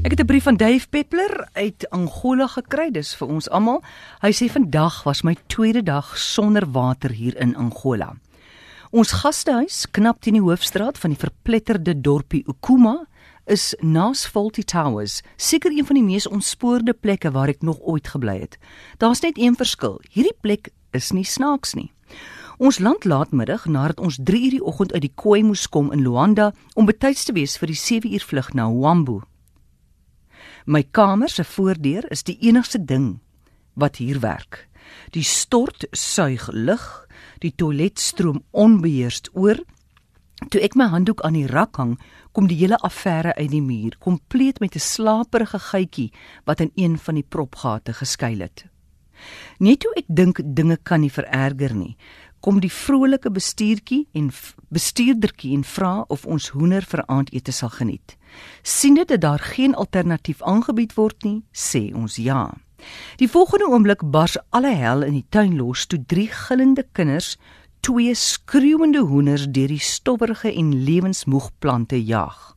Ek het 'n brief van Dave Peppler uit Angola gekry, dis vir ons almal. Hy sê vandag was my tweede dag sonder water hier in Angola. Ons gastehuis, knap teen die hoofstraat van die verpletterde dorpie Ukuma, is naas Faulty Towers, seker een van die mees ontspoorde plekke waar ek nog ooit gebly het. Daar's net een verskil. Hierdie plek is nie snaaks nie. Ons land laatmiddag nadat ons 3 uur die oggend uit die kooi moes kom in Luanda om betyds te wees vir die 7 uur vlug na Wambu. My kamer se voordeur is die enigste ding wat hier werk. Die stort suig lug, die toilet stroom onbeheerst oor. Toe ek my handdoek aan die rak hang, kom die hele affære uit die muur, kompleet met 'n slaperige gietjie wat in een van die propgate geskuil het. Net toe ek dink dinge kan nie vererger nie, kom die vrolike bestuurtjie en bestuurdertjie en vra of ons hoender vir aandete sal geniet. Sien dit dat daar geen alternatief aangebied word nie, sê ons ja. Die volgende oomblik bars alle hel in die tuin los toe drie gillende kinders twee skreeuende hoenders deur die stowwerige en lewensmoeg plante jag.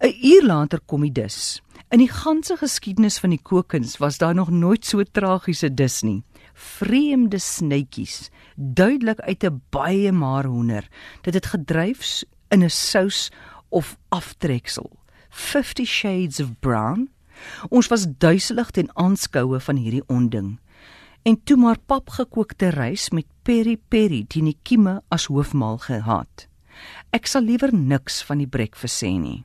'n Uur later kom die dis. In die ganse geskiedenis van die kookkuns was daar nog nooit so tragiese dis nie. Vreemde snytjies, duidelik uit 'n baie maar hoender. Dit het gedryf in 'n sous of aftreksel. 50 shades of brown. Ons was duiselig ten aanskoue van hierdie onding. En toe maar papgekookte rys met peri peri teen die kieme as hoofmaal gehad. Ek sal liewer niks van die breakfast sê nie.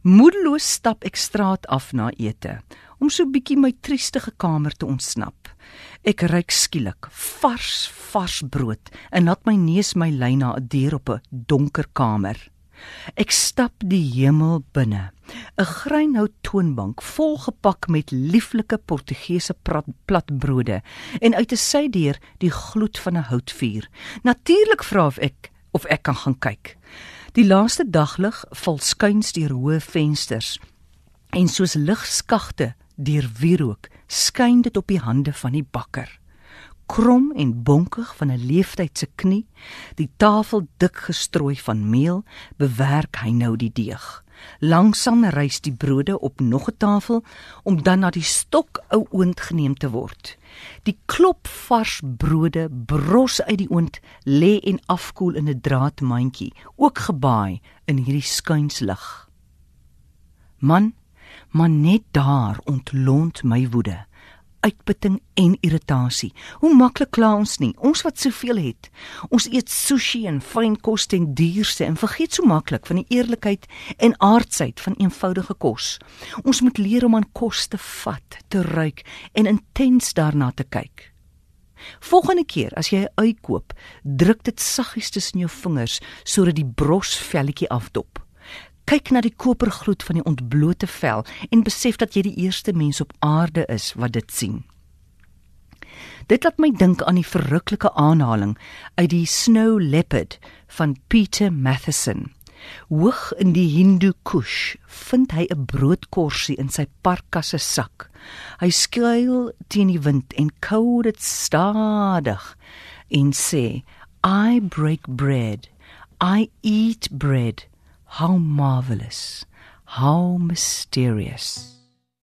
Moedeloos stap ek straat af na ete om so bietjie my triestige kamer te ontsnap. Ek ruik skielik vars vars brood en laat my neus my lei na 'n deur op 'n donker kamer. Ek stap die hemel binne. 'n Greinhout toonbank volgepak met lieflike Portugese platbrode en uit 'n sydeur die gloed van 'n houtvuur. Natuurlik vra ek of ek kan gaan kyk. Die laaste daglig val skuins deur hoë vensters en soos ligskagte deur wierook skyn dit op die hande van die bakker. Krom en bonkig van 'n leeftyd se knie, die tafel dik gestrooi van meel, bewerk hy nou die deeg. Langsam rys die brode op nog 'n tafel om dan na die stok ou oond geneem te word. Die klop vars brode bros uit die oond, lê en afkoel in 'n draadmandjie, ook gebaai in hierdie skuinslig. Man, maar net daar ontlont my woede uitputting en irritasie. Hoe maklik kla ons nie, ons wat soveel het. Ons eet sushi en fyn kos ten duurste en vergeet so maklik van die eerlikheid en aardsheid van eenvoudige kos. Ons moet leer om aan kos te vat, te ruik en intens daarna te kyk. Volgende keer as jy 'n ui koop, druk dit saggies tussen jou vingers sodat die bros velletjie afdop kyk na die kopergloed van die ontblote vel en besef dat jy die eerste mens op aarde is wat dit sien. Dit laat my dink aan die verruklike aanhaling uit die Snow Leopard van Peter Matheson. Hoog in die Hindu Kush vind hy 'n broodkorsie in sy parkasse sak. Hy skuil teen die wind en kou dit stadig en sê, "I break bread. I eat bread." How marvelous, how mysterious.